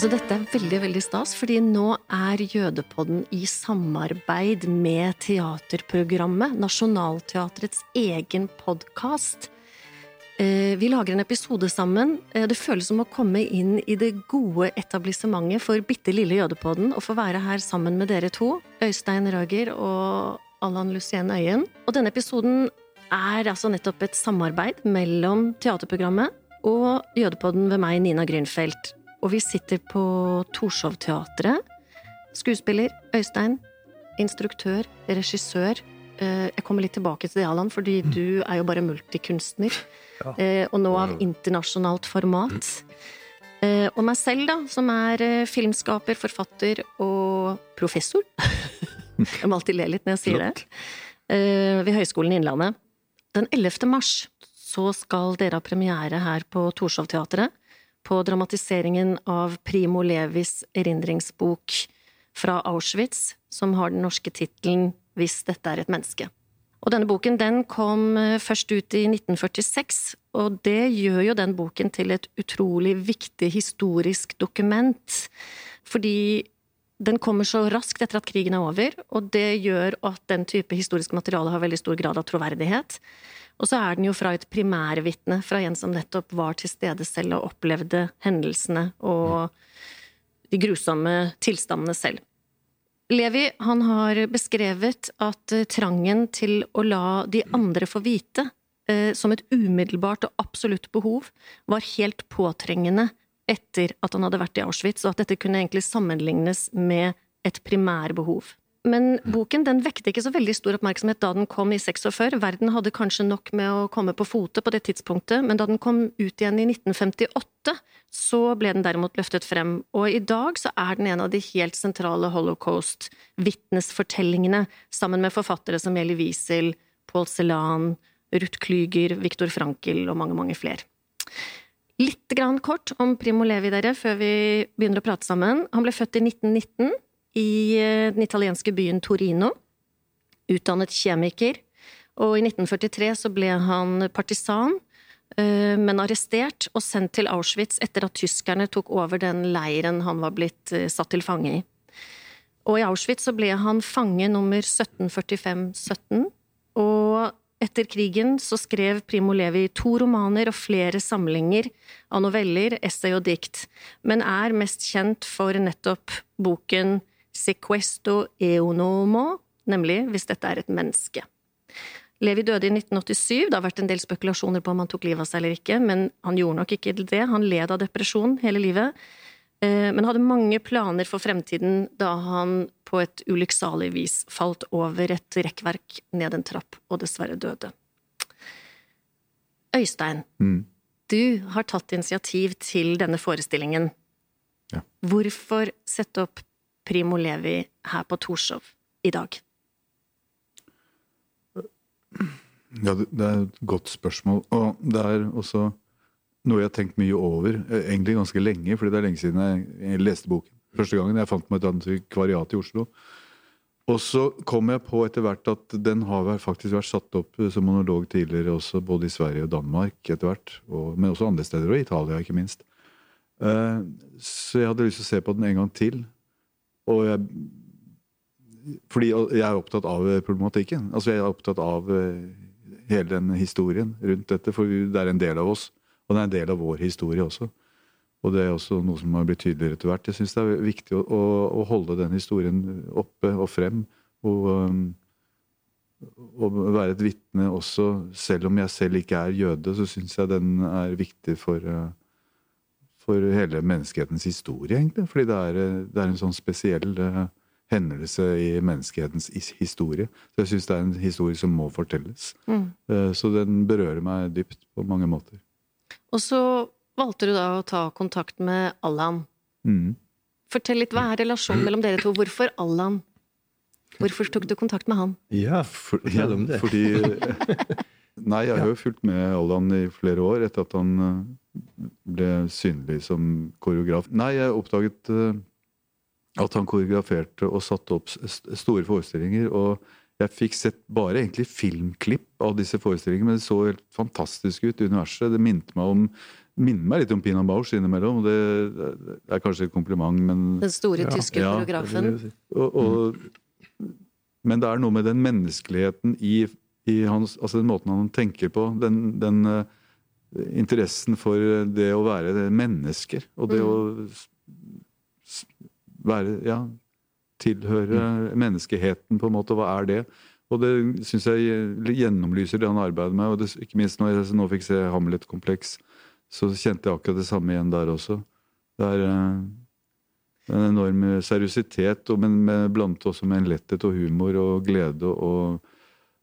Altså, dette er veldig veldig stas, fordi nå er Jødepodden i samarbeid med teaterprogrammet, Nationaltheatrets egen podkast. Vi lager en episode sammen. Eh, Det føles som å komme inn i det gode etablissementet for bitte lille Jødepodden og få være her sammen med dere to, Øystein Røger og Allan Lucien Øyen. Og denne episoden er altså nettopp et samarbeid mellom teaterprogrammet og Jødepodden ved meg, Nina Grünfeldt. Og vi sitter på Torshov-teatret. Skuespiller Øystein. Instruktør. Regissør. Eh, Jeg kommer litt tilbake til det, Allan, fordi du er jo bare multikunstner. Ja. Og nå av internasjonalt format. Mm. Og meg selv, da, som er eh, filmskaper, forfatter og professor. Jeg må alltid le litt når jeg sier det. Eh, Ved Høgskolen i Innlandet. Den 11. mars så skal dere ha premiere her på Torshov-teatret på dramatiseringen av Primo Levis erindringsbok fra Auschwitz, som har den norske tittelen Hvis dette er et menneske. Og denne boken den kom eh, først ut i 1946, og det gjør jo den boken til et utrolig viktig historisk dokument. Fordi den kommer så raskt etter at krigen er over, og det gjør at den type historisk materiale har veldig stor grad av troverdighet. Og så er den jo fra et primærvitne, fra en som nettopp var til stede selv og opplevde hendelsene og de grusomme tilstandene selv. Levi han har beskrevet at eh, trangen til å la de andre få vite, eh, som et umiddelbart og absolutt behov, var helt påtrengende etter at han hadde vært i Auschwitz, og at dette kunne egentlig sammenlignes med et primærbehov. Men boken den vekte ikke så veldig stor oppmerksomhet da den kom i 46. Verden hadde kanskje nok med å komme på fote på det tidspunktet, men da den kom ut igjen i 1958, så ble den derimot løftet frem. Og i dag så er den en av de helt sentrale holocaust-vitnesfortellingene, sammen med forfattere som Elie Wiesel, Paul Celan, Ruth Klüger, Viktor Frankel og mange, mange flere. Litt grann kort om Primo Levi, dere, før vi begynner å prate sammen. Han ble født i 1919 i eh, den italienske byen Torino. Utdannet kjemiker. Og i 1943 så ble han partisan, eh, men arrestert og sendt til Auschwitz etter at tyskerne tok over den leiren han var blitt eh, satt til fange i. Og i Auschwitz så ble han fange nummer 1745-17, og etter krigen så skrev Primo Levi to romaner og flere samlinger av noveller, essay og dikt, men er mest kjent for nettopp boken Sequesto Eonomo, nemlig Hvis dette er et menneske. Levi døde i 1987, det har vært en del spekulasjoner på om han tok livet av seg eller ikke, men han gjorde nok ikke det, han led av depresjon hele livet, men hadde mange planer for fremtiden da han på et ulykksalig vis falt over et rekkverk ned en trapp og dessverre døde. Øystein, Mm. du har tatt initiativ til denne forestillingen. Ja. Hvorfor sette opp Primo Levi her på Torshov i dag? Ja, det det er et godt spørsmål. Og det er også noe jeg har tenkt mye over, eh, egentlig ganske lenge, fordi det er lenge siden jeg, leste boken. Første gangen jeg fant meg et antikvariat i Oslo. Og så kom jeg på etter hvert at den har faktisk vært satt opp som monolog tidligere også, både i Sverige og Danmark etter hvert. Og, men også andre steder, og Italia, ikke minst. Eh, så jeg hadde lyst til å se på den en gang til. Og jeg fordi jeg er opptatt av problematikken. Altså Jeg er opptatt av eh, hele den historien rundt dette, for det er en del av oss. Og det er en del av vår historie også. Og det er også noe som har blitt tydeligere etter hvert. Jeg syns det er viktig å, å, å holde den historien oppe og frem. Og, um, og være et vitne også. Selv om jeg selv ikke er jøde, så syns jeg den er viktig for, uh, for hele menneskehetens historie, egentlig. Fordi det er, uh, det er en sånn spesiell uh, hendelse i menneskehetens historie. Så jeg syns det er en historie som må fortelles. Mm. Så den berører meg dypt på mange måter. Og så valgte du da å ta kontakt med Allan. Mm. Fortell litt, hva er relasjonen mellom dere to? Hvorfor Allan? Hvorfor tok du kontakt med han? Ja, For, ja. Fordi Nei, jeg har jo fulgt med Allan i flere år etter at han eh, ble synlig som koreograf. Nei, jeg oppdaget eh, at han koreograferte og satte opp store forestillinger. Og jeg fikk sett bare egentlig filmklipp av disse forestillingene, men det så helt fantastisk ut. Universet. Det minte meg om minner meg litt om Pina Bausch innimellom. og Det, det er kanskje et kompliment, men Den store Ja. tyske Ja, koreografen. og, og, Men det er noe med den menneskeligheten i, i hans Altså den måten han tenker på. Den, den uh, interessen for det å være mennesker. Og det å s- s- være Ja, tilhøre menneskeheten, på en måte. Hva er det? Og det syns jeg gjennomlyser det han arbeider med. og det, Ikke minst når jeg nå fikk se Hamlet-kompleks, så kjente jeg akkurat det samme igjen der også. Det er eh, en enorm seriøsitet, men med, blandet også med en letthet og humor og glede og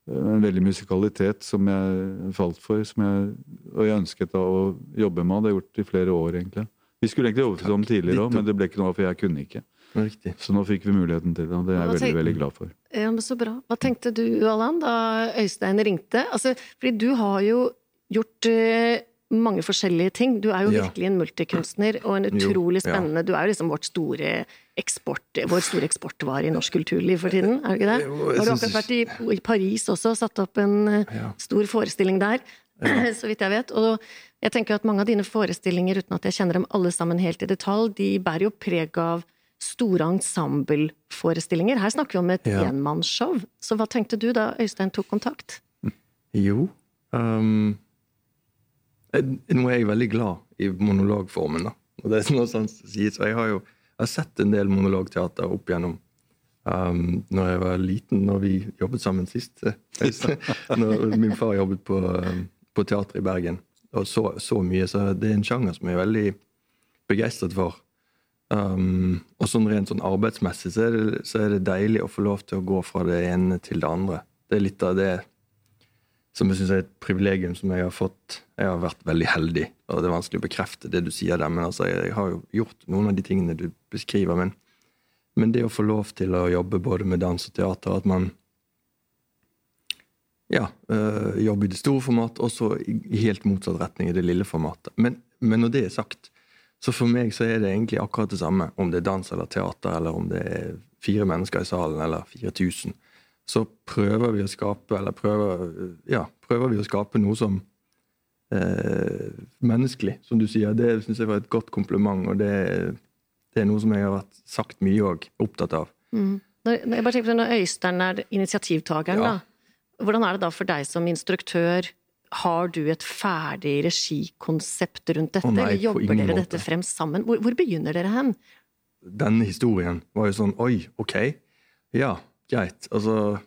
eh, en veldig musikalitet som jeg falt for, som jeg, og jeg ønsket da å jobbe med. Det har jeg gjort i flere år, egentlig. Vi skulle egentlig jobbe sammen tidligere òg, men det ble ikke noe av, for jeg kunne ikke. Riktig. Så nå fikk vi muligheten til det, og det er jeg veldig, veldig glad for. Ja, men Så bra. Hva tenkte du, Allan, da Øystein ringte? Altså, fordi du har jo gjort uh, mange forskjellige ting. Du er jo Ja. virkelig en multikunstner og en Jo, utrolig ja. spennende Du er jo liksom vårt store eksport, vår store eksportvare i norsk kulturliv for tiden, er det ikke det? Jo, jeg Har du akkurat vært i, i Paris også, satt opp en eh, Ja. stor forestilling der, så vidt jeg vet. Og jeg tenker at mange av dine forestillinger, uten at jeg kjenner dem alle sammen helt i detalj, de bærer jo preg av store ensembleforestillinger. Her snakker vi om et Ja. enmannsshow. Så hva tenkte du da Øystein tok kontakt? Jo um, eh, Nå er jeg veldig glad i monologformen, da. Og det er noe som sies. Og jeg har jo jeg har sett en del monologteater opp igjennom um, når jeg var liten, når vi jobbet sammen sist. når min far jobbet på, um, på teater i Bergen. Og så, så mye. Så det er en sjanger som jeg er veldig begeistret for. Um, og sånn rent sånn arbeidsmessig så er, det, så er det deilig å få lov til å gå fra det ene til det andre. Det er litt av det som jeg syns er et privilegium som jeg har fått. Jeg har vært veldig heldig, og det er vanskelig å bekrefte det du sier der, men altså, jeg har jo gjort noen av de tingene du beskriver. Men, men det å få lov til å jobbe både med dans og teater, at man ja, øh, jobber i det store format, og så i helt motsatt retning i det lille formatet. Men, men når det er sagt, så for meg så er det egentlig akkurat det samme om det er dans eller teater, eller om det er fire mennesker i salen eller 4000 så prøver vi å skape eller prøver, ja, prøver vi å skape noe som eh, menneskelig, som du sier. Det syns jeg var et godt kompliment, og det, det er noe som jeg har vært sagt mye og opptatt av. Når, når jeg bare tenker på Når Øystein er initiativtakeren, Ja. da, hvordan er det da for deg som instruktør? Har du et ferdig regikonsept rundt dette, Å nei, eller jobber dere måte. dette frem sammen? Hvor, hvor begynner dere hen? Denne historien var jo sånn Oi, OK. Ja, greit. Altså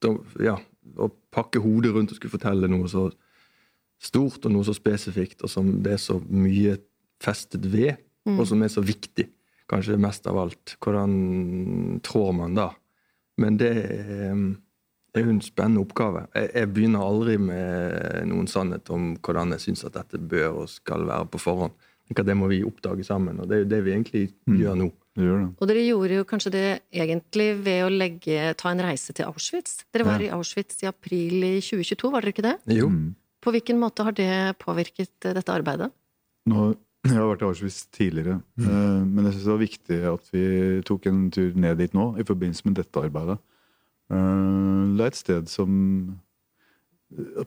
da, Ja. Å pakke hodet rundt og skulle fortelle noe så stort og noe så spesifikt, og som det er så mye festet ved, og som er så viktig. Kanskje mest av alt. Hvordan trår man da? Men det er er jo en spennende oppgave. Jeg, jeg begynner aldri med noen sannhet om hvordan jeg syns at dette bør og skal være på forhånd. Det må vi oppdage sammen, og det er jo det vi egentlig gjør nå. Gjør. Og dere gjorde jo kanskje det egentlig ved å legge, ta en reise til Auschwitz. Dere var Ja. i Auschwitz i april i 2022, var dere ikke det? Jo. Mm. På hvilken måte har det påvirket eh, dette arbeidet? Nå, jeg har vært i Auschwitz tidligere, mm. men jeg syns det var viktig at vi tok en tur ned dit nå i forbindelse med dette arbeidet. Eh, Det er et sted som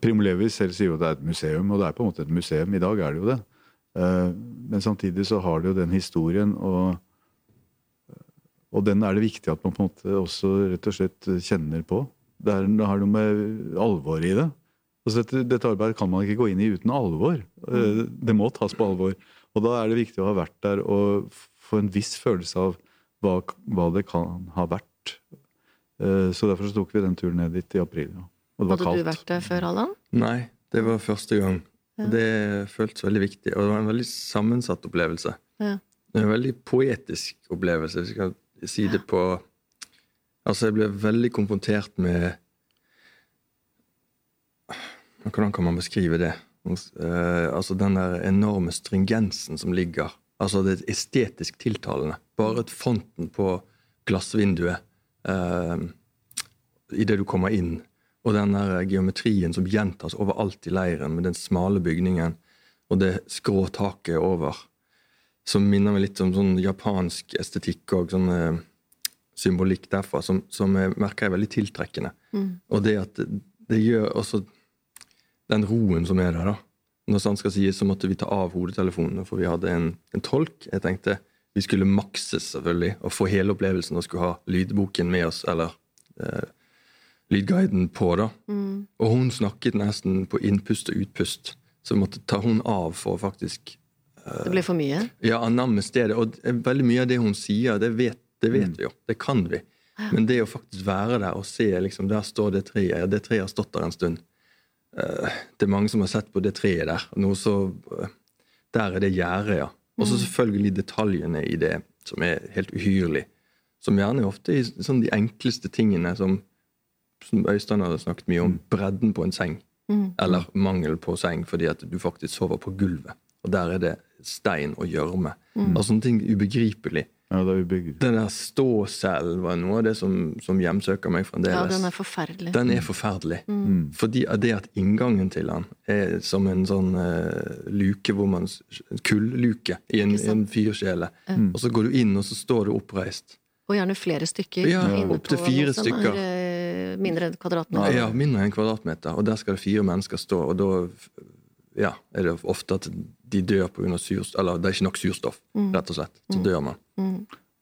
Primo Levi selv sier jo at det er et museum, og det er på en måte et museum. I dag er det jo det. Eh, Men samtidig så har det jo den historien, og, og den er det viktig at man på en måte også rett og slett kjenner på. Det, er, det har noe med alvoret i det. Altså dette, dette arbeidet kan man ikke gå inn i uten alvor. Eh, Det må tas på alvor. Og da er det viktig å ha vært der og få en viss følelse av hva, hva det kan ha vært. Eh, Så derfor så tok vi den turen ned dit i april. ja. Og det var Hadde du vært der før, Allan? Nei, det var første gang. Ja. Det føltes veldig viktig, og det var en veldig sammensatt opplevelse. Ja. En veldig poetisk opplevelse, hvis jeg skal si det på Altså, jeg ble veldig konfrontert med Hvordan kan man beskrive det? Eh, altså den der enorme stringensen som ligger Altså det estetisk tiltalende. Bare et fonten på glassvinduet uh, idet du kommer inn, og den der geometrien som gjentas overalt i leiren, med den smale bygningen og det skrå taket over, som minner meg litt om sånn japansk estetikk og sånn eh, symbolikk derfra, som, som jeg merker er veldig tiltrekkende. Og det at det, det gjør også den roen som er der, da. når sant skal sies, så måtte vi ta av hodetelefonene, for vi hadde en, en tolk. Jeg tenkte vi skulle makses, selvfølgelig, og få hele opplevelsen og skulle ha lydboken med oss, eller eh, lydguiden på, da. Og hun snakket nesten på innpust og utpust, så vi måtte ta hun av for å faktisk Det ble for mye? ja, anamme stedet. Og veldig mye av det hun sier, det vet, det vet vi jo. Det kan vi. Men det å faktisk være der og se liksom, Der står det treet. Ja, det treet har stått der en stund. Eh, det er mange som har sett på det treet der. Noe så, eh, der er det gjerdet, ja. Og så selvfølgelig detaljene i det, som er helt uhyrlig. Som gjerne ofte er sånn de enkleste tingene som, som Øystein hadde snakket mye om. Bredden på en seng. Eller mangel på seng fordi at du faktisk sover på gulvet. Og der er det stein og gjørme. Altså sånne ting ubegripelig. Ja, det er. Den der ståcellen var noe av det som, som hjemsøker meg fremdeles. Ja, den er forferdelig. Den er forferdelig. Fordi det at inngangen til den er som en sånn uh, luke hvor man En kullluke i en, en fyrkjele. Og så går du inn, og så står du oppreist. Og gjerne flere stykker. Ja, opptil opp til fire noe som stykker. Er, uh, mindre enn kvadratmeter. Ja, mindre enn kvadratmeter. Og der skal det fire mennesker stå. Og da ja, er det ofte at de dør pga. surstoff. Eller det er ikke nok surstoff, rett og slett. Så dør man.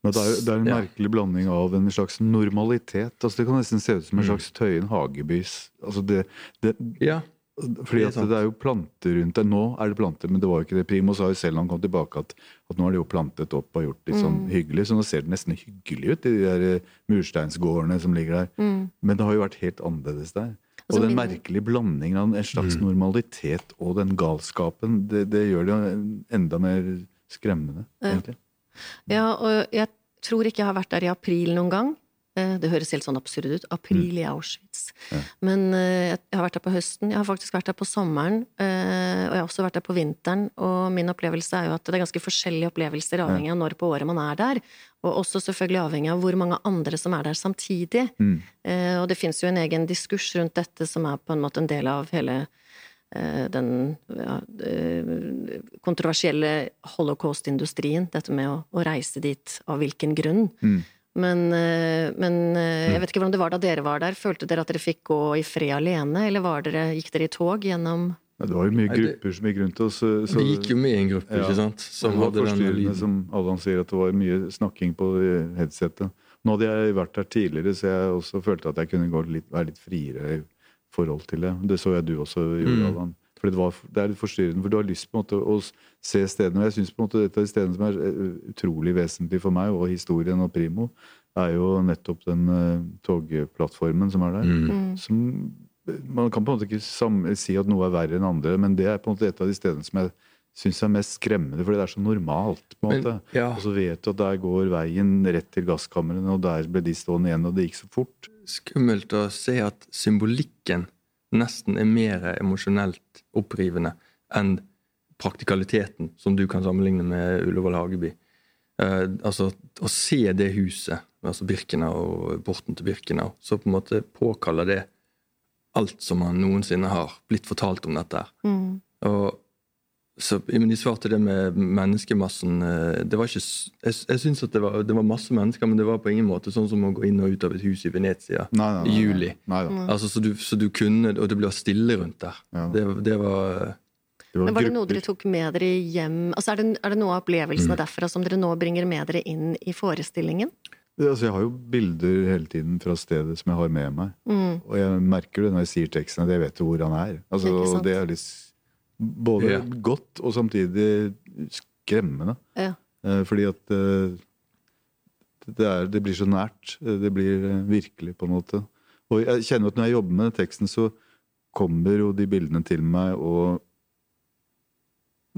Men det er, det er en Ja. merkelig blanding av en slags normalitet. Altså Det kan nesten se ut som Mm. en slags Tøyen Hagebys altså det, det, Ja. Fordi Det er at det er jo planter rundt det. Nå er det planter, men det var jo ikke det. Primo sa jo selv når han kom tilbake at, at nå er det jo plantet opp og gjort litt sånn hyggelig. Så nå ser det nesten hyggelig ut, i de der eh, mursteinsgårdene som ligger der. Men det har jo vært helt annerledes der. Altså, Og den merkelige blandingen av en slags normalitet og den galskapen, det, det gjør det enda mer skremmende, egentlig. Ja, og jeg tror ikke jeg har vært der i april noen gang. Eh, Det høres helt sånn absurd ut. April i Auschwitz. Men eh, jeg har vært der på høsten. Jeg har faktisk vært der på sommeren. eh, Og jeg har også vært der på vinteren. Og min opplevelse er jo at det er ganske forskjellige opplevelser avhengig av når på året man er der. Og også selvfølgelig avhengig av hvor mange andre som er der samtidig. Eh, Og det fins jo en egen diskurs rundt dette som er på en måte en del av hele den ja, kontroversielle holocaust-industrien. Dette med å, å reise dit av hvilken grunn. Men, eh, men eh, jeg vet ikke hvordan det var da dere var der. Følte dere at dere fikk gå i fred alene, eller var dere, gikk dere i tog gjennom Ja, det var jo mye grupper som gikk rundt oss. så- så- Vi gikk jo med i en gruppe, Ja. ikke sant? Som det var hadde den forstyrrende, som Allan sier, at det var mye snakking på eh, headsetet. Nå hadde jeg vært der tidligere, så jeg også følte at jeg kunne gå litt, være litt friere i forhold til det. Det så jeg du også gjorde, Mm. Allan. For det, var, det er litt forstyrrende, for du har lyst på en måte å se stedene. Og jeg syns måte et av de stedene som er eh, utrolig vesentlig for meg, og historien og Primo, er jo nettopp den uh, togplattformen som er der. Mm. Som, man kan på en måte ikke sam si at noe er verre enn andre, men det er på en måte et av de stedene som jeg syns er mest skremmende, fordi det er så normalt. på en Men, ja. Og så vet du at der går veien rett til gasskamrene, og der ble de stående igjen, og det gikk så fort. skummelt å se at symbolikken nesten er mer emosjonelt opprivende enn praktikaliteten, som du kan sammenligne med Ullevål Hageby. Eh, altså, å se det huset, altså Birkenau og porten til Birkenau, så på en måte påkaller det alt som man noensinne har blitt fortalt om dette. her. Og så, men De svarte det med menneskemassen eh, det var ikke, Jeg, jeg syns at det var, det var masse mennesker, men det var på ingen måte sånn som å gå inn og ut av et hus i Venezia Nei, nei, nei, i juli. Altså, så, du, så du kunne Og det ble stille rundt der. Ja. Det, det var Det var Men var det noe dere tok med dere hjem Altså er det, er det noe av opplevelsene derfra som dere nå bringer med dere inn i forestillingen? Det- Altså, jeg har jo bilder hele tiden fra stedet som jeg har med meg. Mm. Og jeg merker det når jeg sier teksten, at jeg vet jo hvor han er. Altså, det er litt både Ja. godt og samtidig skremmende. Ja. Eh, Fordi at eh, det, er, det blir så nært. Eh, Det blir virkelig, på en måte. Og jeg kjenner at når jeg jobber med teksten, så kommer jo de bildene til meg, og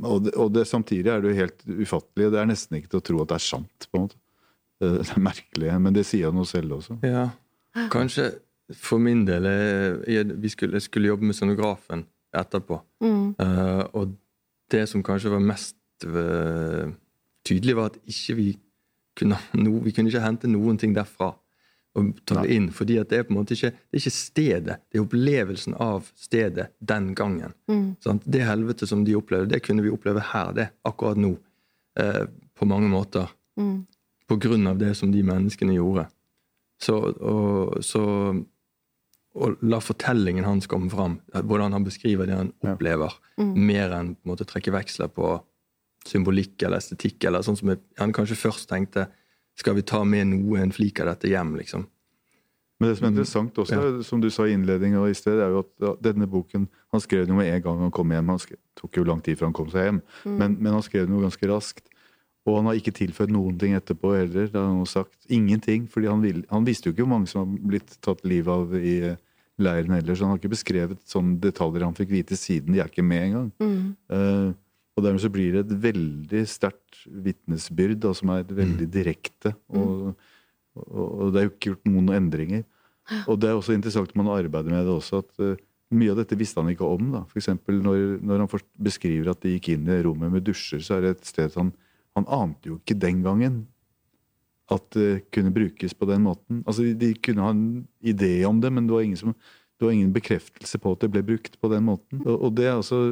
og det, og det, samtidig er det jo helt ufattelig. Det er nesten ikke til å tro at det er sant. på en måte. Det er merkelig, men det sier han jo selv også. Ja. Kanskje for min del jeg, jeg, vi skulle, jeg skulle jobbe med scenografen etterpå. Mm. Uh, og det som kanskje var mest uh, tydelig, var at ikke vi kunne no, Vi kunne ikke hente noen ting derfra og ta det inn. fordi det er på en måte ikke det er ikke stedet, det er opplevelsen av stedet den gangen. Sant? Det helvete som de opplevde, det kunne vi oppleve her, det, akkurat nå. Uh, på mange måter. Mm. På grunn av det som de menneskene gjorde. Så, og, så, og la fortellingen hans komme fram. Hvordan han beskriver det han opplever, mer enn på en måte trekke veksler på symbolikk eller estetikk. eller sånn som jeg, Han kanskje først tenkte skal vi ta med noe, en flik av dette hjem, liksom. Men det som er interessant også, Ja. som du sa i innledningen og i sted, er jo at denne boken Han skrev den jo med en gang han kom hjem. Han skrev, tok jo lang tid før han kom seg hjem, men, men han skrev den jo ganske raskt. Og han har ikke tilføyd noen ting etterpå heller. Det har han sagt. Ingenting. fordi han, vil, han visste jo ikke hvor mange som har blitt tatt livet av i eh, leiren heller, så han har ikke beskrevet sånne detaljer han fikk vite siden. De er ikke med engang. Eh, og dermed så blir det et veldig sterkt vitnesbyrd da, som er veldig direkte. Og, og, og det er jo ikke gjort noen endringer. Og det er også interessant når man arbeider med det også, at uh, mye av dette visste han ikke om. da. For når, når han beskriver at de gikk inn i rommet med dusjer, så er det et sted han, han ante jo ikke den gangen at det kunne brukes på den måten. Altså, de, kunne ha en idé om det, men det var ingen, som, det var ingen bekreftelse på at det ble brukt på den måten. Og, og det altså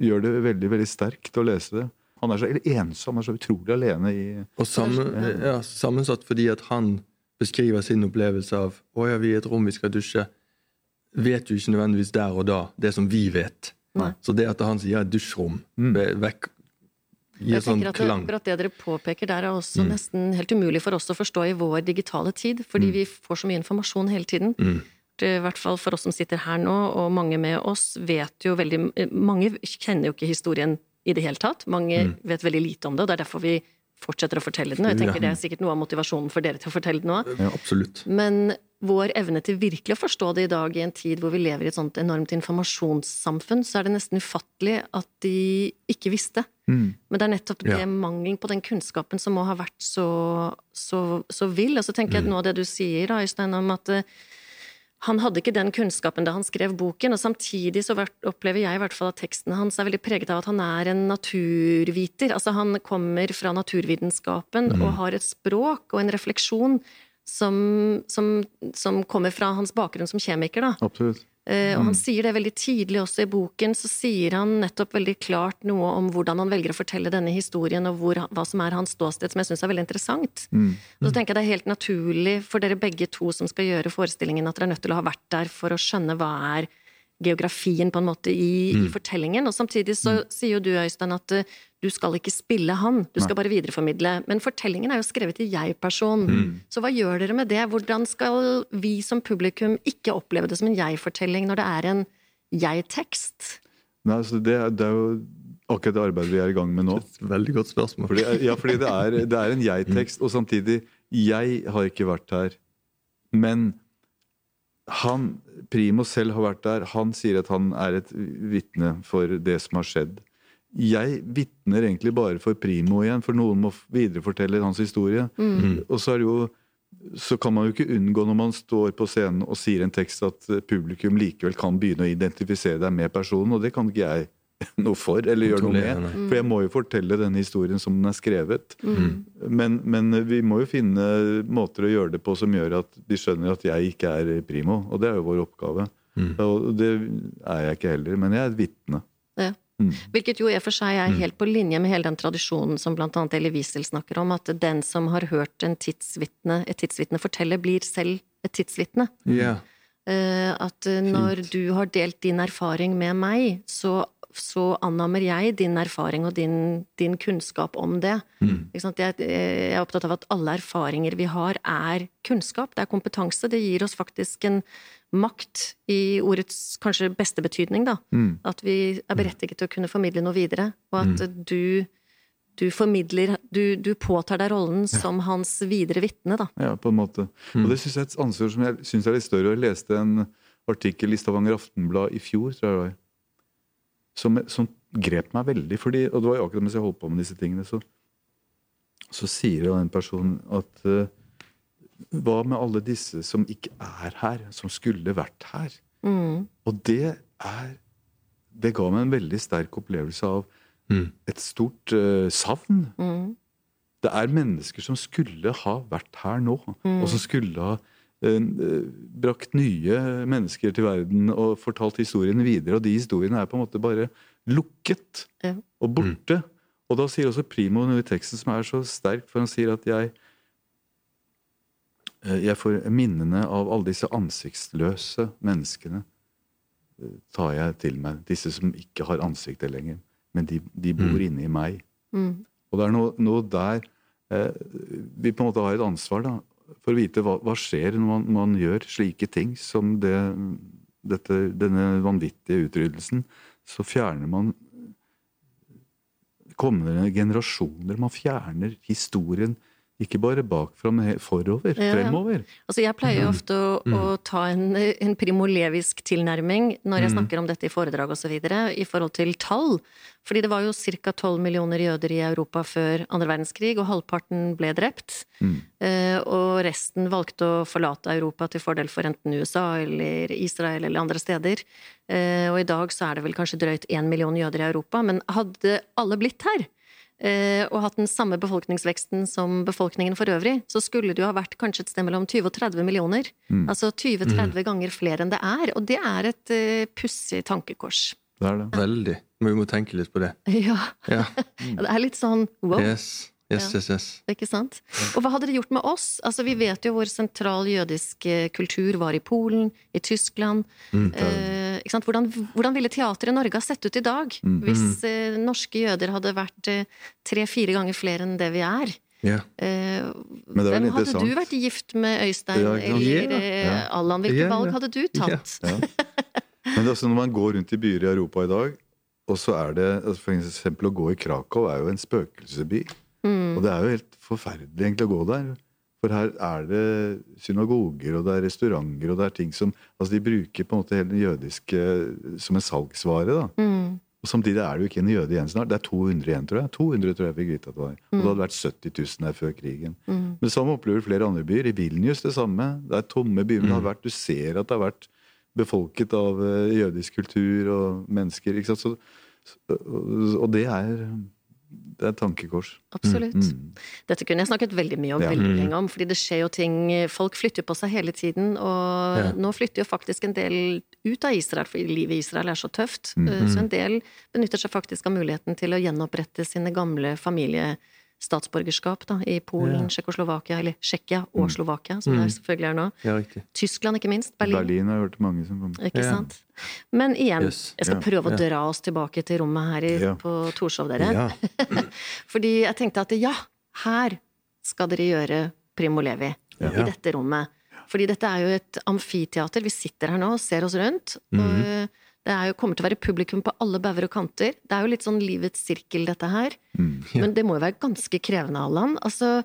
gjør det veldig veldig sterkt å lese det. Han er så ensom, han er så utrolig alene i Og sammen, ja, sammensatt fordi at han beskriver sin opplevelse av å ja, vi er i et rom, vi skal dusje, vet jo ikke nødvendigvis der og da det som vi vet. Nei. Så det at han sier et dusjrom, mm. vekk, Jeg sånn tenker at det, klang. akkurat det dere påpeker der er også nesten helt umulig for oss å forstå i vår digitale tid, fordi vi får så mye informasjon hele tiden. Mm. I hvert fall for oss som sitter her nå, og mange med oss vet jo veldig Mange kjenner jo ikke historien i det hele tatt. Mange vet veldig lite om det, og det er derfor vi fortsetter å fortelle den. Og jeg tenker det er sikkert noe av motivasjonen for dere til å fortelle den òg. Ja, absolutt. Men vår evne til virkelig å forstå det i dag, i en tid hvor vi lever i et sånt enormt informasjonssamfunn, så er det nesten ufattelig at de ikke visste. Men det er nettopp det Ja. mangelen på den kunnskapen som må ha vært så, så, så vill. Og så tenker jeg at noe av det du sier, da, Øystein, om at uh, han hadde ikke den kunnskapen da han skrev boken, og samtidig så opplever jeg i hvert fall at teksten hans er veldig preget av at han er en naturviter. Altså han kommer fra naturvitenskapen og har et språk og en refleksjon som, som, som kommer fra hans bakgrunn som kjemiker, da. Absolutt. Eh, og han sier det veldig tidlig også i boken, så sier han nettopp veldig klart noe om hvordan han velger å fortelle denne historien, og hvor, hva som er hans ståsted, som jeg syns er veldig interessant. Og så tenker jeg det er helt naturlig for dere begge to som skal gjøre forestillingen, at dere er nødt til å ha vært der for å skjønne hva er geografien på en måte i, i fortellingen. Og samtidig så sier jo du, Øystein, at eh, du skal ikke spille han, du skal bare videreformidle. Men fortellingen er jo skrevet i jeg-person. Så hva gjør dere med det? Hvordan skal vi som publikum ikke oppleve det som en jeg-fortelling når det er en jeg-tekst? Nei, altså det, er, det er jo akkurat det arbeidet vi er i gang med nå. Veldig godt spørsmål. Fordi, ja, fordi det er, det er en jeg-tekst, og samtidig Jeg har ikke vært her. Men han, Primo selv har vært der. Han sier at han er et vitne for det som har skjedd. Jeg vitner egentlig bare for Primo igjen, for noen må viderefortelle hans historie. Og så er det jo så kan man jo ikke unngå når man står på scenen og sier en tekst at eh, publikum likevel kan begynne å identifisere deg med personen, og det kan ikke jeg noe for eller gjøre noe med. For jeg må jo fortelle denne historien som den er skrevet. Mm. Men, men vi må jo finne måter å gjøre det på som gjør at de skjønner at jeg ikke er primo, og det er jo vår oppgave. Mm. Og det er jeg ikke heller, men jeg er et vitne. Ja. Mm. Hvilket jo i og for seg er helt på linje med hele den tradisjonen som annet Elie Wiesel snakker om, at den som har hørt en tidsvitne, et tidsvitne fortelle, blir selv et tidsvitne. Yeah. Eh, At når når du har delt din erfaring med meg, så, så annammer jeg din erfaring og din, din kunnskap om det. Sant? Jeg, jeg er opptatt av at alle erfaringer vi har, er kunnskap, det er kompetanse. Det gir oss faktisk en makt i ordets kanskje beste betydning, da. At vi er berettiget til å kunne formidle noe videre, og at du du formidler Du, du påtar deg rollen som hans videre vitne, da. Ja, på en måte. Og det syns jeg er et ansvar som jeg syns er litt større. Jeg leste en artikkel i Stavanger Aftenblad i fjor, tror jeg det var, som, som grep meg veldig. Fordi, og det var jo akkurat mens jeg holdt på med disse tingene, så, så sier jo den personen at eh, Hva med alle disse som ikke er her, som skulle vært her? Mm. Og det er Det ga meg en veldig sterk opplevelse av Mm. et stort uh, savn. Mm. Det er mennesker som skulle ha vært her nå, og som skulle ha eh, brakt nye mennesker til verden og fortalt historiene videre. Og de historiene er på en måte bare lukket Ja. og borte. Og da sier også Primo noe i teksten som er så sterkt, for han sier at jeg Jeg får minnene av alle disse ansiktsløse menneskene eh, tar jeg til meg. Disse som ikke har ansikter lenger. Men de, de bor Mm. inni meg. Mm. Og det er noe, noe der eh, vi på en måte har et ansvar da, for å vite hva, hva skjer når man, man gjør slike ting som det, dette, denne vanvittige utryddelsen. Så fjerner man kommende generasjoner. Man fjerner historien ikke bare bakfra, men forover. Ja. Fremover. Altså jeg pleier jo ofte å, å ta en, en primolevisk tilnærming når jeg snakker om dette i foredrag osv. i forhold til tall. Fordi det var jo ca. 12 millioner jøder i Europa før andre verdenskrig, og halvparten ble drept. Eh, og resten valgte å forlate Europa til fordel for enten USA eller Israel eller andre steder. Eh, og i dag så er det vel kanskje drøyt én million jøder i Europa, men hadde alle blitt her, og hatt den samme befolkningsveksten som befolkningen for øvrig, så skulle det jo ha vært kanskje et sted mellom 20 og 30 millioner. Altså 20-30 ganger flere enn det er, og det er et uh, pussig tankekors. Det er det. Veldig. Men vi må tenke litt på det. Ja, Ja. det er litt sånn wow, Yes, yes, Ja. yes. yes. ikke sant? Og hva hadde det gjort med oss? Altså, vi vet jo hvor sentral jødisk eh, kultur var i Polen, i Tyskland. Mm? Hvordan, hvordan ville teateret i Norge ha sett ut i dag hvis eh, norske jøder hadde vært eh, tre-fire ganger flere enn det vi er? Yeah. Eh, hvem hadde du vært gift med, Øystein Ja, eller yeah. Allan? Hvilke yeah, valg hadde du tatt? Ja. Men det er også når man går rundt i byer i Europa i dag, og så er det altså For eksempel å gå i Krakow er jo en spøkelsesby. Mm. Og det er jo helt forferdelig egentlig å gå der. For her er det synagoger, og det er restauranter, og det er ting som Altså de bruker på en måte hele den jødiske som en salgsvare, da. Mm. Og samtidig er det jo ikke en jøde igjen snart. Det er 200 igjen, tror jeg. 200 tror jeg fikk vite at det var. Og det hadde vært 70 000 her før krigen. Mm. Men det samme opplever flere andre byer. I Vilnius det samme. Det er tomme byer. Men det har vært, du ser at det har vært befolket av eh, jødisk kultur og mennesker. Ikke sant? Så, så- og det er, det er et tankekors. Absolutt. Mm. Dette kunne jeg snakket veldig mye om, Ja. veldig Mm. lenge om, fordi det skjer jo ting Folk flytter på seg hele tiden, og Ja. nå flytter jo faktisk en del ut av Israel, fordi livet i Israel er så tøft. Mm. Eh, Så en del benytter seg faktisk av muligheten til å gjenopprette sine gamle familiestatsborgerskap da, i Polen, Ja. Tsjekkoslovakia, eller Tsjekkia og Mm. Slovakia, som Mm. det selvfølgelig er nå. ja. Tyskland, ikke minst. Berlin. Berlin har jeg hørt mange som kommer. Ikke Ja. sant? Men igjen, Yes. jeg skal Ja. prøve å Ja. dra oss tilbake til rommet her i, Ja. på Torshov, dere. Ja. Fordi jeg tenkte at ja, her skal dere gjøre Primo Levi. Ja. I dette rommet. Fordi dette er jo et amfiteater. Vi sitter her nå og ser oss rundt. Mhm. Og det er jo, kommer til å være publikum på alle bauger og kanter. Det er jo litt sånn livets sirkel, dette her. Mm. Ja. Men det må jo være ganske krevende, Allan. Altså,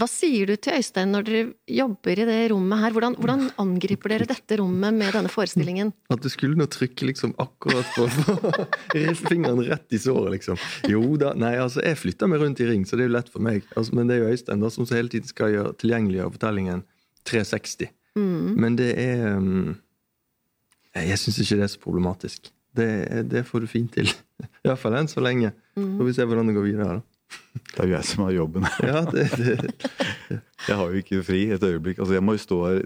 hva sier du til Øystein når dere jobber i det rommet her? Hvordan, hvordan angriper dere dette rommet med denne forestillingen? At du skulle nå trykke liksom akkurat på, fingeren rett i såret, liksom. Jo da. Nei, altså, jeg flytter meg rundt i ring, så det er jo lett for meg. Altså, men det er jo Øystein da, som så hele tiden skal gjøre tilgjengeliggjøre fortellingen 360. Mm. Men det er um, Jeg syns ikke det er så problematisk. Det, det får du fint til. Iallfall enn så lenge. Så Får vi se hvordan det går videre. da. Det er jo jeg som har jobben. Ja, det, det, Jeg har jo ikke fri et øyeblikk. Altså jeg må jo stå her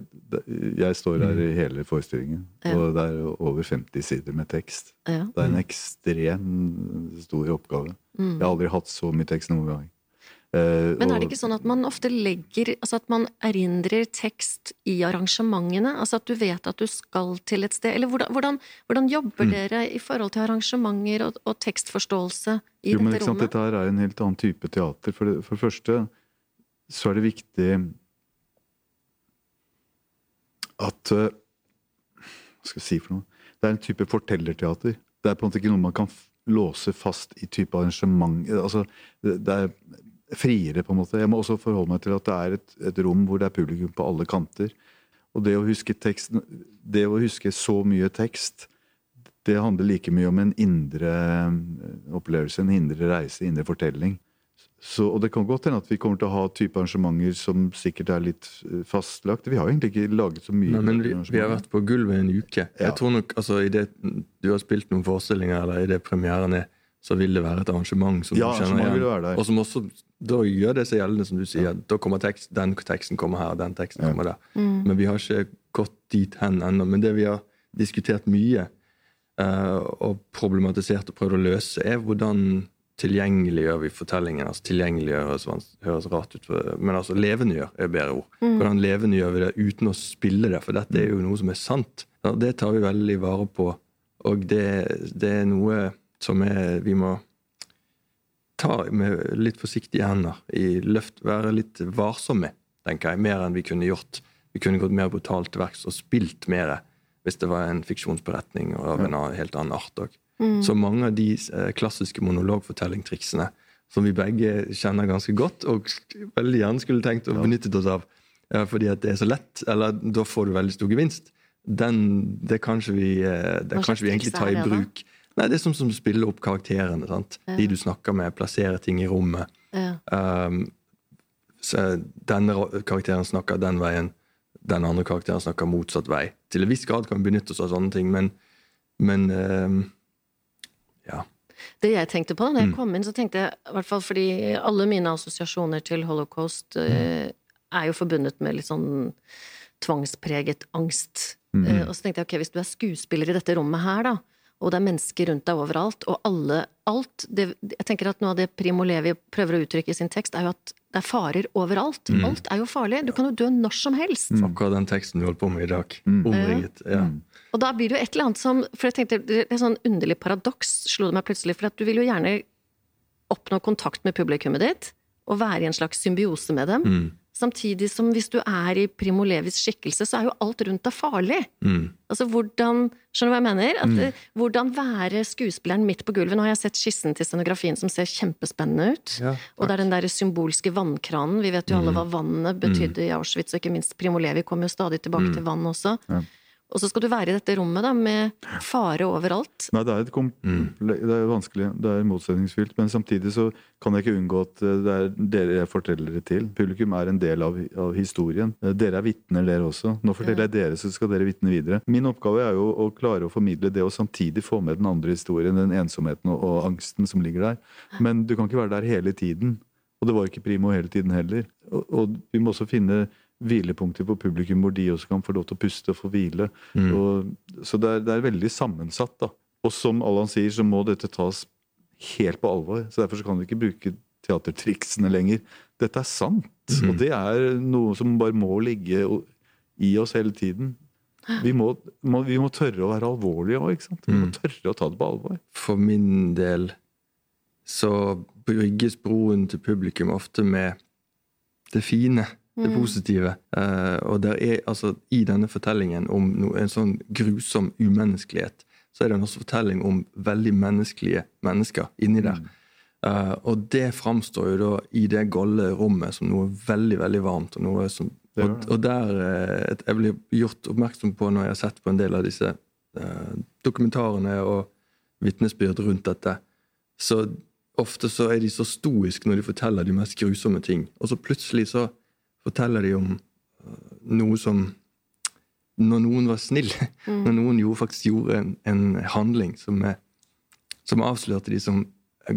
Jeg står her i hele forestillingen. Mm. Ja. Og det er over 50 sider med tekst. Ja. Det er en ekstrem stor oppgave. Mm. Jeg har aldri hatt så mye tekst noen gang. Eh, Men er det ikke sånn at man ofte legger Altså at man erindrer tekst i arrangementene? Altså at du vet at du skal til et sted? Eller hvordan, hvordan, hvordan jobber Mm. dere i forhold til arrangementer og, og tekstforståelse i Jo, men dette sant, rommet? Dette her er en helt annen type teater. For det, for det første så er det viktig at eh, Hva skal jeg si for noe? Det er en type fortellerteater. Det er på en måte ikke noe man kan låse fast i type arrangement. Altså, det er friere, på en måte. Jeg må også forholde meg til at det er et, et rom hvor det er publikum på alle kanter. Og det å huske teksten Det å huske så mye tekst, det handler like mye om en indre eh, opplevelse, en indre reise, indre fortelling. Så, og det kan godt hende at vi kommer til å ha type arrangementer som sikkert er litt eh, fastlagt. Vi har egentlig ikke laget så mye. Nei, men vi, vi har vært på gulvet en uke. Ja. Jeg tror nok, altså, i det du har spilt noen forestillinger, eller i det premieren er, så vil det være et arrangement som Ja, du kjenner igjen. Og som også da gjør det seg gjeldende, som du sier. Da kommer tekst, Den teksten kommer her, den teksten Ja. kommer der. Mm. Men vi har ikke gått dit hen ennå. Men det vi har diskutert mye, uh, og problematisert og prøvd å løse, er hvordan tilgjengeliggjør vi fortellingen? altså Tilgjengeliggjør høres, høres rart ut, for- men altså levendegjør er et bedre ord. Hvordan levendegjør vi det uten å spille det? For dette er jo noe som er sant. Ja, det tar vi veldig vare på. Og det, det er noe som er, vi må ta med litt forsiktige hender. I løft, være litt varsomme, tenker jeg. Mer enn vi kunne gjort. Vi kunne gått mer brutalt til verks og spilt mer hvis det var en fiksjonsberetning av en helt annen art òg. Så mange av de eh, klassiske monologfortellingtriksene som vi begge kjenner ganske godt, og veldig gjerne skulle tenkt å benyttet oss av fordi at det er så lett, eller da får du veldig stor gevinst, den, det kan ikke vi, eh, det Hva kan slags ikke vi egentlig tar ta i bruk. da? Nei, Det er sånn som du spiller opp karakterene. sant? De du snakker med, plasserer ting i rommet. Ja. Um, så denne karakteren snakker den veien, den andre karakteren snakker motsatt vei. Til en viss grad kan vi benytte oss av sånne ting, men, men um, ja. Det jeg tenkte på da Mm. jeg kom inn, så tenkte jeg i hvert fall fordi alle mine assosiasjoner til holocaust mm. er jo forbundet med litt sånn tvangspreget angst. Mm. Eh, og så tenkte jeg ok, hvis du er skuespiller i dette rommet her, da, og det er mennesker rundt deg overalt, og alle alt det, Jeg tenker at noe av det Primo Levi prøver å uttrykke i sin tekst, er jo at det er farer overalt. Mm. Alt er jo farlig. Du kan jo dø når som helst. Akkurat den teksten du holdt på med i dag. Omringet. Ja. Og da blir det jo et eller annet som For jeg tenkte, det er et sånn underlig paradoks, slo det meg plutselig. For at du vil jo gjerne oppnå kontakt med publikummet ditt, og være i en slags symbiose med dem. Mm. Samtidig som hvis du er i Primo Levis skikkelse, så er jo alt rundt deg farlig. Mm. Altså hvordan Skjønner du hva jeg mener? At, mm. Hvordan være skuespilleren midt på gulvet. Nå har jeg sett skissen til scenografien som ser kjempespennende ut. Ja, og det er den der symbolske vannkranen. Vi vet jo alle hva vannet betydde i Auschwitz, og ikke minst Primo Levi kom jo stadig tilbake til vann også. Og så skal du være i dette rommet da, med fare overalt. Nei, det er, et komple- det er vanskelig, det er motsetningsfylt, men samtidig så kan jeg ikke unngå at eh, det er dere jeg forteller det til. Publikum er en del av, av historien. Eh, Dere er vitner, dere også. Nå forteller jeg dere, så skal dere vitne videre. Min oppgave er jo å klare å formidle det, og samtidig få med den andre historien, den ensomheten og, og angsten som ligger der. Men du kan ikke være der hele tiden. Og det var ikke Primo hele tiden heller. Og, og vi må også finne hvilepunkter for publikum hvor de også kan få lov til å puste og få hvile. Og, så det er, det er veldig sammensatt. da. Og som Allan sier, så må dette tas helt på alvor. Så Derfor så kan vi ikke bruke teatertriksene lenger. Dette er sant, og det er noe som bare må ligge i oss hele tiden. Vi må, må, vi må tørre å være alvorlige òg? Vi må tørre å ta det på alvor. For min del så brygges broen til publikum ofte med det fine, det positive. Uh, og der er, altså, i denne fortellingen om no, en sånn grusom umenneskelighet, så er det en også fortelling om veldig menneskelige mennesker inni der. Uh, og det framstår jo da i det golde rommet som noe veldig, veldig varmt. Og noe som og, og der uh, Jeg blir gjort oppmerksom på når jeg har sett på en del av disse dokumentarene og vitnesbyrd rundt dette, så ofte så er de så stoiske når de forteller de mest grusomme ting. Og så plutselig så forteller de om øh, noe som Når noen var snill, når noen gjorde, faktisk gjorde en, en handling som, er, som avslørte de som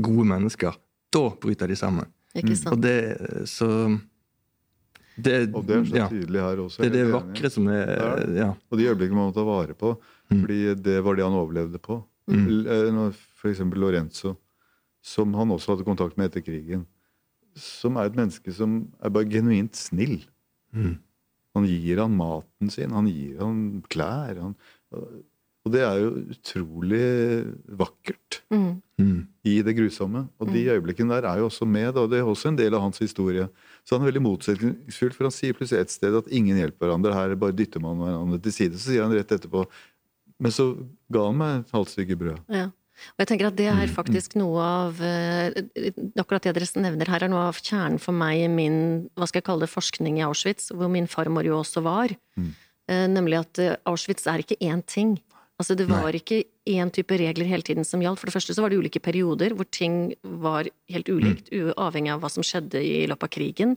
gode mennesker, da bryter de sammen. Ikke Og sant? det så det, Og det er så ja, tydelig her også. det er det enig. vakre som er er Ja. Og de øyeblikkene man må ta vare på, fordi det var det han overlevde på. Mm. F.eks. For eksempel Lorenzo, som han også hadde kontakt med etter krigen. Som er et menneske som er bare genuint snill. Han gir han maten sin, han gir han klær. Han, og det er jo utrolig vakkert Mm. Mm. i det grusomme. Og de øyeblikkene der er jo også med, og det er også en del av hans historie. Så han er veldig motsetningsfull, for han sier plutselig et sted at ingen hjelper hverandre. Her bare dytter man hverandre til side. Så sier han rett etterpå Men så ga han meg et halvt stykke brød. Ja. Og jeg tenker at det er faktisk noe av eh, Akkurat det dere nevner her, er noe av kjernen for meg i min hva skal jeg kalle det, forskning i Auschwitz, hvor min farmor jo også var. Mm. Nemlig at eh, Auschwitz er ikke én ting. Altså Det var ikke én type regler hele tiden som gjaldt. For det første så var det ulike perioder hvor ting var helt ulikt, uavhengig av hva som skjedde i løpet av krigen.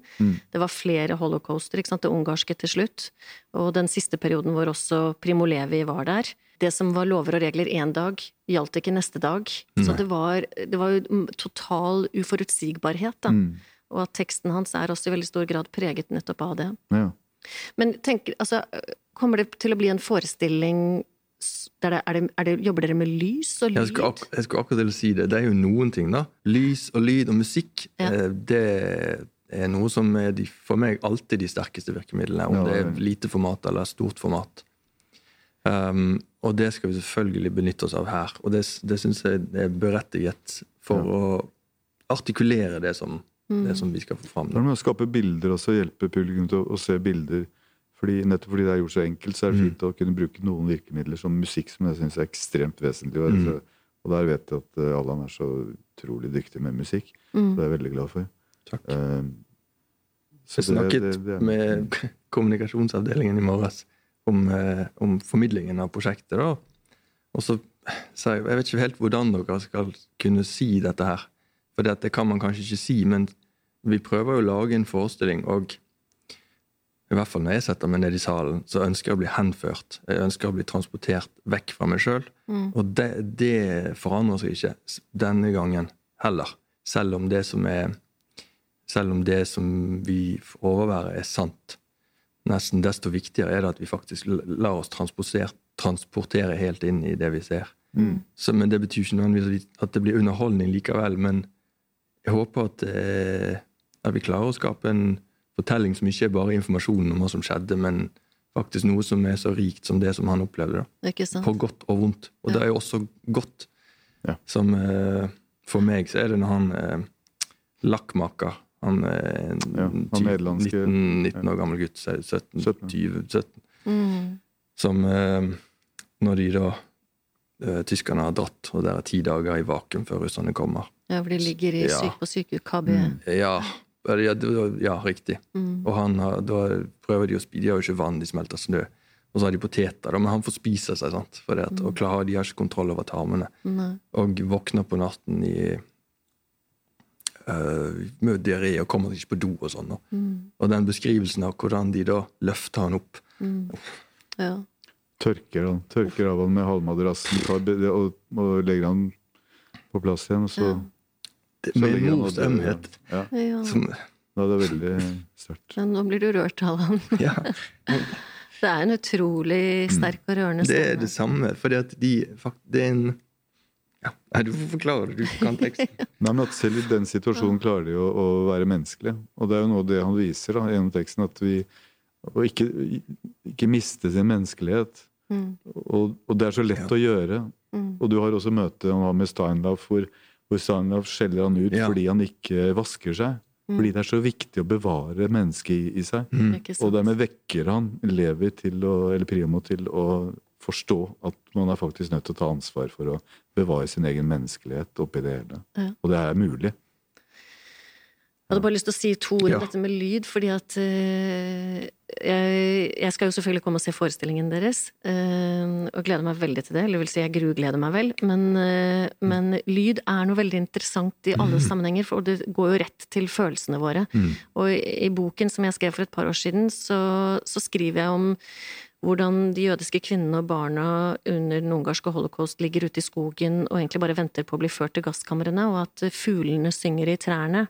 Det var flere holocauster, ikke sant, det ungarske til slutt. Og den siste perioden hvor også Primo Levi var der. Det som var lover og regler én dag, gjaldt ikke neste dag. Så det var, det var jo mm, total uforutsigbarhet, da. Og at teksten hans er også i veldig stor grad preget nettopp av det. Ja. Men tenk, altså, kommer det til å bli en forestilling det, er det, er det, Jobber dere med lys og Jeg lyd? skulle, ak jeg skulle akkurat til å si det. Det er jo noen ting, da. Lys og lyd og musikk. Ja. eh, Det er noe som er de, for meg alltid de sterkeste virkemidlene. Om Ja, det er lite format eller stort format. Um, og det skal vi selvfølgelig benytte oss av her. Og det, det syns jeg er berettiget for Ja. å artikulere det som, Mm. det som vi skal få fram. Det er med å skape bilder også, hjelpe publikum til å, å se bilder. Fordi, nettopp fordi det er gjort så enkelt, så er det Mm. fint å kunne bruke noen virkemidler som musikk, som jeg syns er ekstremt vesentlig. Og, Mm. og der vet jeg at eh, Allan er så utrolig dyktig med musikk. Mm. Det er jeg veldig glad for. Takk. Eh, så Jeg snakket det- det- det er- med kommunikasjonsavdelingen i morges om, eh, om formidlingen av prosjektet. da. Og så sa jeg jeg vet ikke helt hvordan dere skal kunne si dette her. For det, det kan man kanskje ikke si, men vi prøver jo å lage en forestilling, og i hvert fall når jeg setter meg ned i salen, så ønsker jeg å bli henført. Jeg ønsker å bli transportert vekk fra meg sjøl. Mm. Og det, det forandrer seg ikke denne gangen heller. Selv om det som er Selv om det som vi overværer, er sant. Nesten desto viktigere er det at vi faktisk lar oss transportere, helt inn i det vi ser. Mm. Så, men Det betyr ikke nødvendigvis at det blir underholdning likevel. Men jeg håper at, eh, at vi klarer å skape en fortelling som ikke er bare informasjon om hva som skjedde, men faktisk noe som er så rikt som det som han opplevde. da Ikke sant? på godt og vondt. Og Ja. det er jo også godt. Ja. Som eh, For meg så er det når han eh, lakkmaker Han er en Ja, han nederlandske- 19, 19 år gammel gutt, så er det 17, 17. 20, 17, Mm. som eh, Når de da eh, Tyskerne har dratt, og det er ti dager i vakuum før russerne kommer. Ja, for de ligger i Ja. syk på sykehus, KB. Mm. Ja, ja, det- ja riktig. Mm. Og han da prøver de å spise De har jo ikke vann, de smelter snø. Og så har de poteter, da, men han får spise seg, sant. For det, at- og klarer, de har ikke kontroll over tarmene. Nei. og våkner på natten i uh, med diaré og kommer ikke på do og sånn. Mm. Og den beskrivelsen av hvordan de da løfter han opp Mm. Ja. Tørker, han, tørker av han med halvmadrassen og, og legger han på plass igjen. Og så, Ja. Det, Med mors ømhet. Ja, ja. Som, er det veldig sterkt. Ja, nå blir du rørt, Allan. ja, Det er en utrolig sterk og rørende det er det samme. Fordi de Det er en ja, Nei, du får forklare. Du kan teksten. Nei, men at Selv i den situasjonen klarer de å, å være menneskelige. Og det er jo noe av det han viser da, gjennom teksten. At vi å ikke, ikke miste sin menneskelighet. Mm. Og, og det er så lett Ja. å gjøre. Mm. Og du har også møte han har med Steinlauf, hvor, hvor Steinlauf skjeller han ut Ja. fordi han ikke vasker seg. Mm. Fordi det er så viktig å bevare mennesket i, i seg. Mm. Og dermed vekker han Levi til å, eller Primo til å forstå at man er faktisk nødt til å ta ansvar for å bevare sin egen menneskelighet oppi det hele. Ja. Og det er mulig. Jeg hadde bare lyst til å si to ord om Ja. dette med lyd, fordi at uh, jeg, jeg skal jo selvfølgelig komme og se forestillingen deres, uh, og gleder meg veldig til det. Eller vil si, jeg grugleder meg vel. Men, uh, men lyd er noe veldig interessant i alle sammenhenger, for det går jo rett til følelsene våre. Mm. Og i, i boken som jeg skrev for et par år siden, så, så skriver jeg om hvordan de jødiske kvinnene og barna under den ungarske holocaust ligger ute i skogen og egentlig bare venter på å bli ført til gasskamrene, og at fuglene synger i trærne.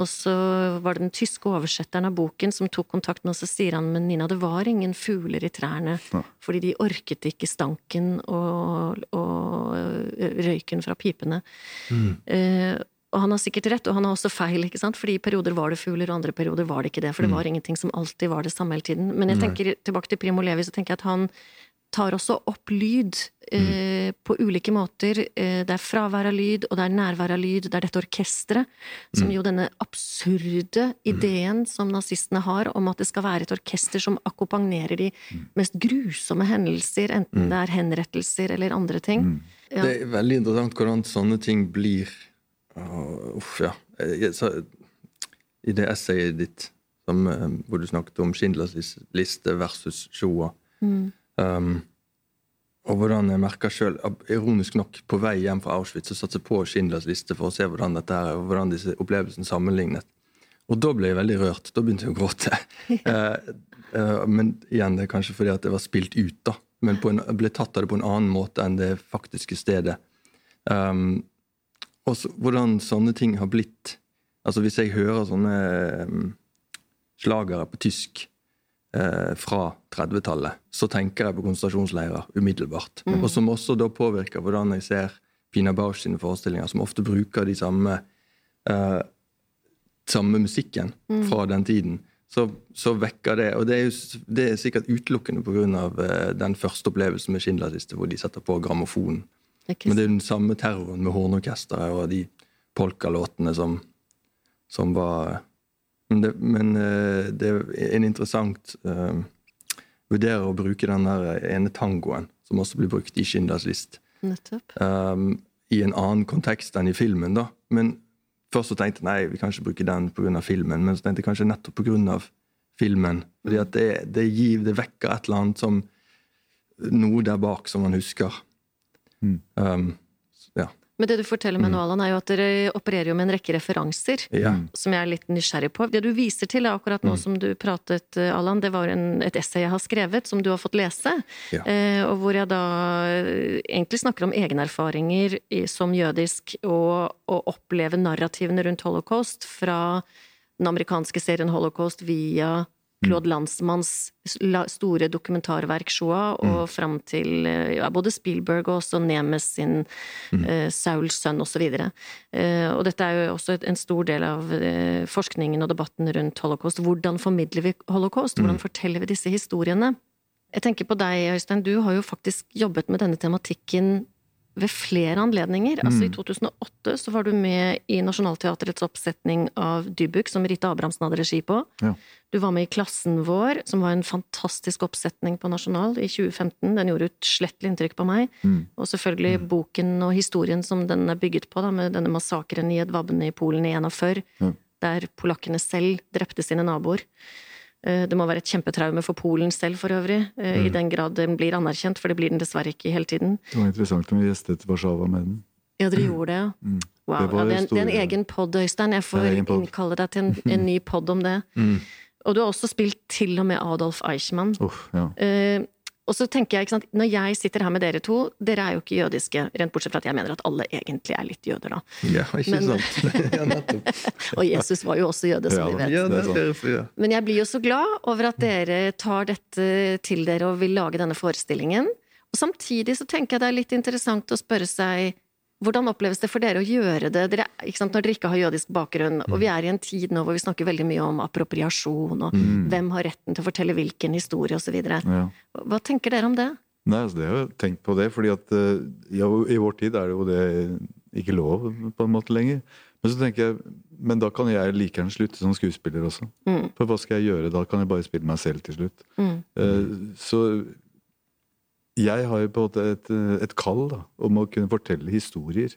Og så var det den tyske oversetteren av boken som tok kontakt med oss, og så sier han men Nina, det var ingen fugler i trærne, Ja. fordi de orket ikke stanken og, og røyken fra pipene. Mm. Eh, og han har sikkert rett, og han har også feil, ikke sant? fordi i perioder var det fugler, og andre perioder var det ikke det, for det Mm. var ingenting som alltid var det samme hele tiden. Men jeg tenker tilbake til Primo Levi, så tenker jeg at han tar også opp lyd eh, på ulike måter. Eh, det er fravær av lyd, og det er nærvær av lyd. Det er dette orkesteret, som jo denne absurde ideen som nazistene har om at det skal være et orkester som akkompagnerer de mest grusomme hendelser, enten det er henrettelser eller andre ting. Mm. Ja. Det er veldig interessant hvordan sånne ting blir uh, Uff, ja. Jeg, så, I det essayet ditt som, eh, hvor du snakket om Schindlers liste versus Shoah Mm. Um, Og hvordan jeg merka sjøl, ironisk nok, på vei hjem fra Auschwitz, så satte jeg på Schindlers liste for å se hvordan dette her, og hvordan disse opplevelsene sammenlignet. Og da ble jeg veldig rørt. Da begynte jeg å gråte. uh, uh, men igjen, det er kanskje fordi at det var spilt ut, da. Men på en, ble tatt av det på en annen måte enn det faktiske stedet. Um, og så, hvordan sånne ting har blitt Altså Hvis jeg hører sånne um, slagere på tysk eh, fra 30-tallet, så tenker jeg på konsentrasjonsleirer umiddelbart. Og som også da påvirker hvordan jeg ser Pina Bausch sine forestillinger, som ofte bruker de samme, eh, samme musikken fra den tiden. Så, så vekker det Og det er, jo, det er sikkert utelukkende pga. Eh, den første opplevelsen med Schindlerliste, hvor de setter på grammofonen. Men det er den samme terroren med hornorkesteret og de polkalåtene som, som var Men, det, men eh, det er en interessant uh, Vurderer å bruke den der ene tangoen, som også blir brukt i Schindlers list, Nettopp. um, i en annen kontekst enn i filmen. da. Men Først så tenkte jeg nei, vi kan ikke bruke den pga. filmen, men så tenkte jeg kanskje nettopp pga. filmen. Fordi at det, det, gir, det vekker et eller annet som Noe der bak som man husker. Um, ja. Men det du forteller meg nå, Allan, er jo at dere opererer jo med en rekke referanser. ja. Som jeg er litt nysgjerrig på. Det du viser til er akkurat nå som du pratet, Alan, Allan, det var en, et essay jeg har skrevet, som du har fått lese. Ja. Eh, og hvor jeg da eh, egentlig snakker om egne erfaringer som jødisk, og å oppleve narrativene rundt holocaust fra den amerikanske serien Holocaust via Claude Landsmanns store dokumentarverk Shoah, og fram til eh, ja, både Spielberg og også Nemes sin eh, Sauls sønn osv. Eh, og dette er jo også et- en stor del av uh, forskningen og debatten rundt holocaust. Hvordan formidler vi holocaust? Hvordan forteller vi disse historiene? Jeg tenker på deg, Øystein. Du har jo faktisk jobbet med denne tematikken ved flere anledninger. Altså I 2008 så var du med i Nationaltheatrets oppsetning av Dybuk, som Rita Abrahamsen hadde regi på. Ja. Du var med i Klassen vår, som var en fantastisk oppsetning på Nasjonal i 2015. Den gjorde utslettelig inntrykk på meg. Mm. Og selvfølgelig boken og historien som den er bygget på, da, med denne massakren i Edvabne i Polen i 41, Ja. der polakkene selv drepte sine naboer. Eh, Det må være et kjempetraume for Polen selv, for øvrig, eh, Mm. i den grad den blir anerkjent, for det blir den dessverre ikke hele tiden. Det var interessant om vi gjestet Warszawa med den. Ja, dere gjorde det, ja. Mm. Wow. Det ja, det, er en, det er en egen pod, Øystein. Jeg får innkalle deg til en, en ny pod om det. Mm. Og du har også spilt til og med Adolf Eichmann. Uff, ja. Eh, og så tenker jeg, ikke sant, Når jeg sitter her med dere to Dere er jo ikke jødiske, rent bortsett fra at jeg mener at alle egentlig er litt jøder, da. ja, ikke Men- sant? ja. Og Jesus var jo også jøde, som vi vet. Ja, derfor, ja. Men jeg blir jo så glad over at dere tar dette til dere og vil lage denne forestillingen. Og samtidig så tenker jeg det er litt interessant å spørre seg hvordan oppleves det for dere å gjøre det dere, sant, når dere ikke har jødisk bakgrunn? Og vi er i en tid nå hvor vi snakker veldig mye om appropriasjon, og hvem har retten til å fortelle hvilken historie, osv. ja. Hva tenker dere om det? Nei, altså det har jeg tenkt på det, fordi at eh, ja, i vår tid er det jo det ikke lov på en måte lenger. Men så tenker jeg, men da kan jeg like gjerne slutte som skuespiller også. Mm. For hva skal jeg gjøre? Da kan jeg bare spille meg selv til slutt. Mm. Uh, Så jeg har jo på en måte et, et kall da, om å kunne fortelle historier.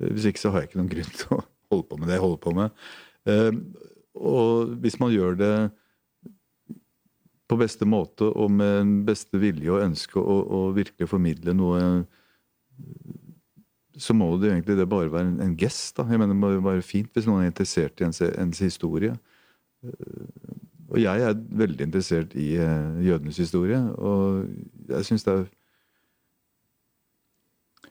Eh, Hvis ikke så har jeg ikke noen grunn til å holde på med det jeg holder på med. Eh, Og hvis man gjør det på beste måte og med beste vilje og ønske å, å virkelig formidle noe så må det egentlig det bare være en, en gest. da. Jeg mener Det må jo være fint hvis noen er interessert i ens, ens historie. Eh, Og jeg er veldig interessert i eh, jødenes historie, og jeg syns det er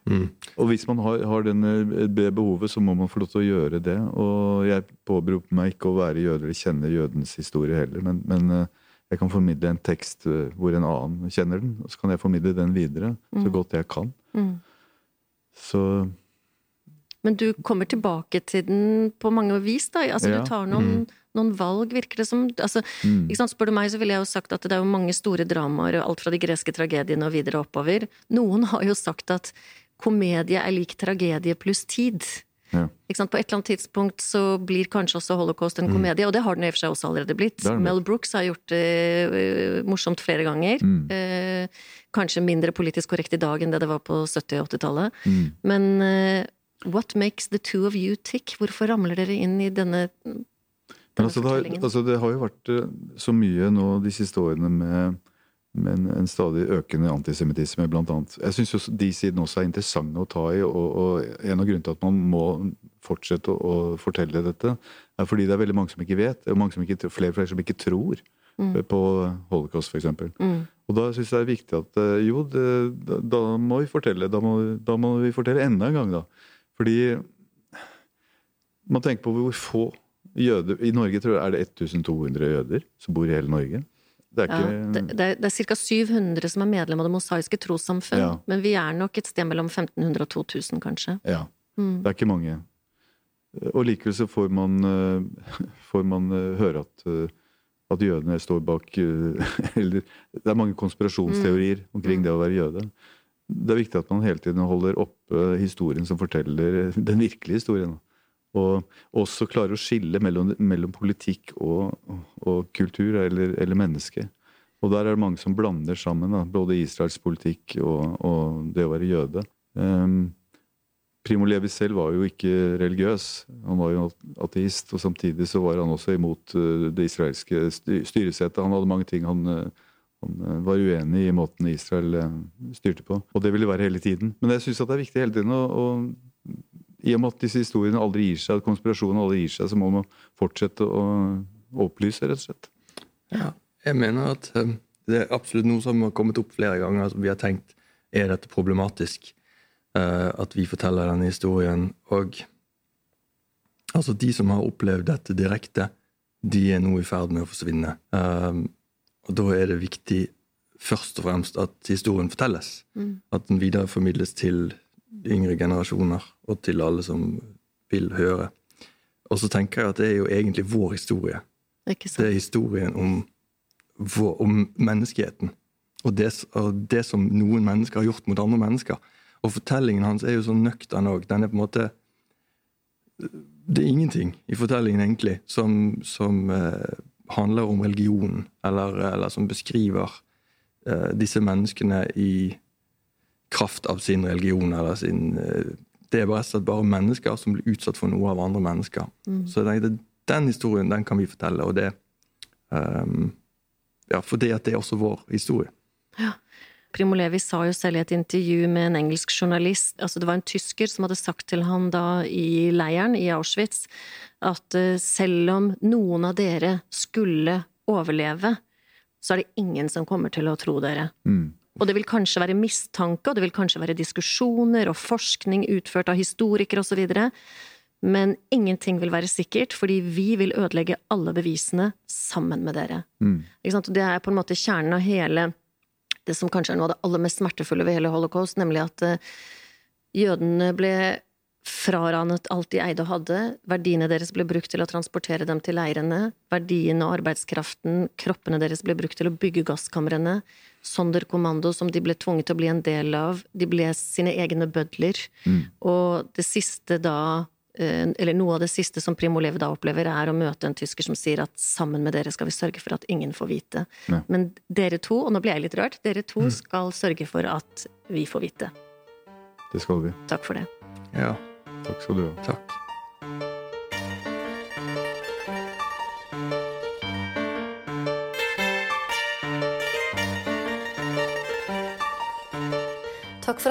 Mm. Og hvis man har, har denne, det behovet, så må man få lov til å gjøre det. Og jeg påberoper meg ikke å være jøde eller kjenne jødens historie heller, men, men eh, jeg kan formidle en tekst eh, hvor en annen kjenner den, og så kan jeg formidle den videre så godt jeg kan. Mm. Så Men du kommer tilbake til den på mange vis, da. Altså, Ja. Du tar noen, noen valg, virker det som. Altså, mm. sant? Spør du meg, så ville jeg jo sagt at det er jo mange store dramaer, alt fra de greske tragediene og videre oppover. Noen har jo sagt at komedie er lik tragedie pluss tid. Ja. På et eller annet tidspunkt så blir kanskje også holocaust en komedie, og det har den i og for seg også allerede blitt. Mel Brooks har gjort det eh, morsomt flere ganger. Mm. Eh, kanskje mindre politisk korrekt i dag enn det det var på 70- og 80-tallet. Mm. Men eh, what makes the two of you tick? Hvorfor ramler dere inn i denne altså, det, har, altså, det har jo vært eh, så mye nå de siste årene med, med en, en stadig økende antisemittisme, blant annet. Jeg syns jo de sidene også er interessante å ta i, og, og en av grunnene til at man må fortsette å, å fortelle dette, er fordi det er veldig mange som ikke vet, og mange som ikke, flere og flere som ikke tror mm. på holocaust, f.eks. Mm. Og da syns jeg det er viktig at eh, jo, det, da, da må vi fortelle. Da må, da må vi fortelle enda en gang, da. Fordi man tenker på hvor få jøder I Norge tror jeg er det 1200 jøder som bor i hele Norge. Det er Ja, ikke det, det er, det er ca. 700 som er medlem av Det mosaiske trossamfunn, Ja. men vi er nok et sted mellom 1500 og 2000, kanskje. Ja. Mm. Det er ikke mange. Og likevel så får man, eh, får man eh, høre at, eh, at jødene står bak Eller det er mange konspirasjonsteorier omkring det å være jøde. Det er viktig at man hele tiden holder oppe historien som forteller den virkelige historien. Og også klare å skille mellom, mellom politikk og, og kultur eller, eller menneske. Og der er det mange som blander sammen da, både Israels politikk og, og det å være jøde. Um, Primo Levi selv var jo ikke religiøs, han var jo ateist. Og samtidig så var han også imot uh, det israelske styresettet. Han hadde mange ting han, uh, han uh, var uenig i måten Israel styrte på. Og det ville være hele tiden. Men jeg syns det er viktig hele tiden å, å I og med at disse historiene aldri gir seg, at konspirasjonen aldri gir seg, så må man fortsette å opplyse, rett og slett. Ja, jeg mener at eh, det er absolutt noe som har kommet opp flere ganger. som vi har tenkt er dette problematisk, eh, at vi forteller denne historien. Og altså, de som har opplevd dette direkte, de er nå i ferd med å forsvinne. Eh, og da er det viktig først og fremst at historien fortelles. At den videreformidles til yngre generasjoner og til alle som vil høre. Og så tenker jeg at det er jo egentlig vår historie. Ikke Det er historien om, vår, om menneskeheten. Og det, og det som noen mennesker har gjort mot andre mennesker. Og fortellingen hans er jo så nøktern òg. Den er på en måte Det er ingenting i fortellingen egentlig som, som eh, handler om religionen, eller, eller som beskriver eh, disse menneskene i kraft av sin religion eller sin eh, Det er bare, slett bare mennesker som blir utsatt for noe av andre mennesker. Så jeg den historien den kan vi fortelle, og det um, Ja, fordi at det er også vår historie. Primo Levi sa jo selv i et intervju med en engelsk journalist altså Det var en tysker som hadde sagt til han da i leiren i Auschwitz at eh, selv om noen av dere skulle overleve, så er det ingen som kommer til å tro dere. Mm. Og det vil kanskje være mistanke, og det vil kanskje være diskusjoner og forskning utført av historikere osv., men ingenting vil være sikkert, fordi vi vil ødelegge alle bevisene sammen med dere. Mm. Det er på en måte kjernen av hele det som kanskje er noe av det aller mest smertefulle ved hele holocaust, nemlig at eh, jødene ble fraranet alt de eide og hadde. Verdiene deres ble brukt til å transportere dem til leirene. Verdiene og arbeidskraften, kroppene deres ble brukt til å bygge gasskamrene. Sonderkommando som de ble tvunget til å bli en del av. De ble sine egne bødler. Og det siste da eh, eller noe av det siste som Primo Levi da opplever, er å møte en tysker som sier at sammen med dere skal vi sørge for at ingen får vite. Ja. Men dere to, og nå blir jeg litt rørt, dere to skal sørge for at vi får vite. Det skal vi. Takk for det. Ja, Takk skal du ha. Takk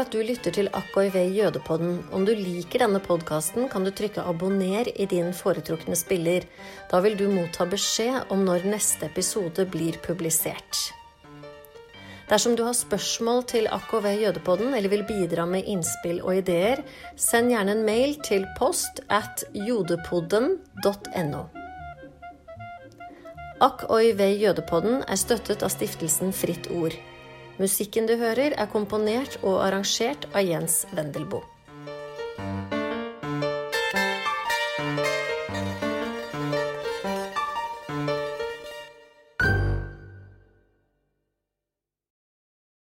for at du lytter til AKIV Jødepodden. Om du liker denne podkasten, kan du trykke abonner i din foretrukne spiller. Da vil du motta beskjed om når neste episode blir publisert. Dersom du har spørsmål til AKV Jødepodden eller vil bidra med innspill og ideer, send gjerne en mail til post at jodepodden.no. AKOIV Jødepodden er støttet av stiftelsen Fritt Ord. Musikken du hører, er komponert og arrangert av Jens Wendelboe.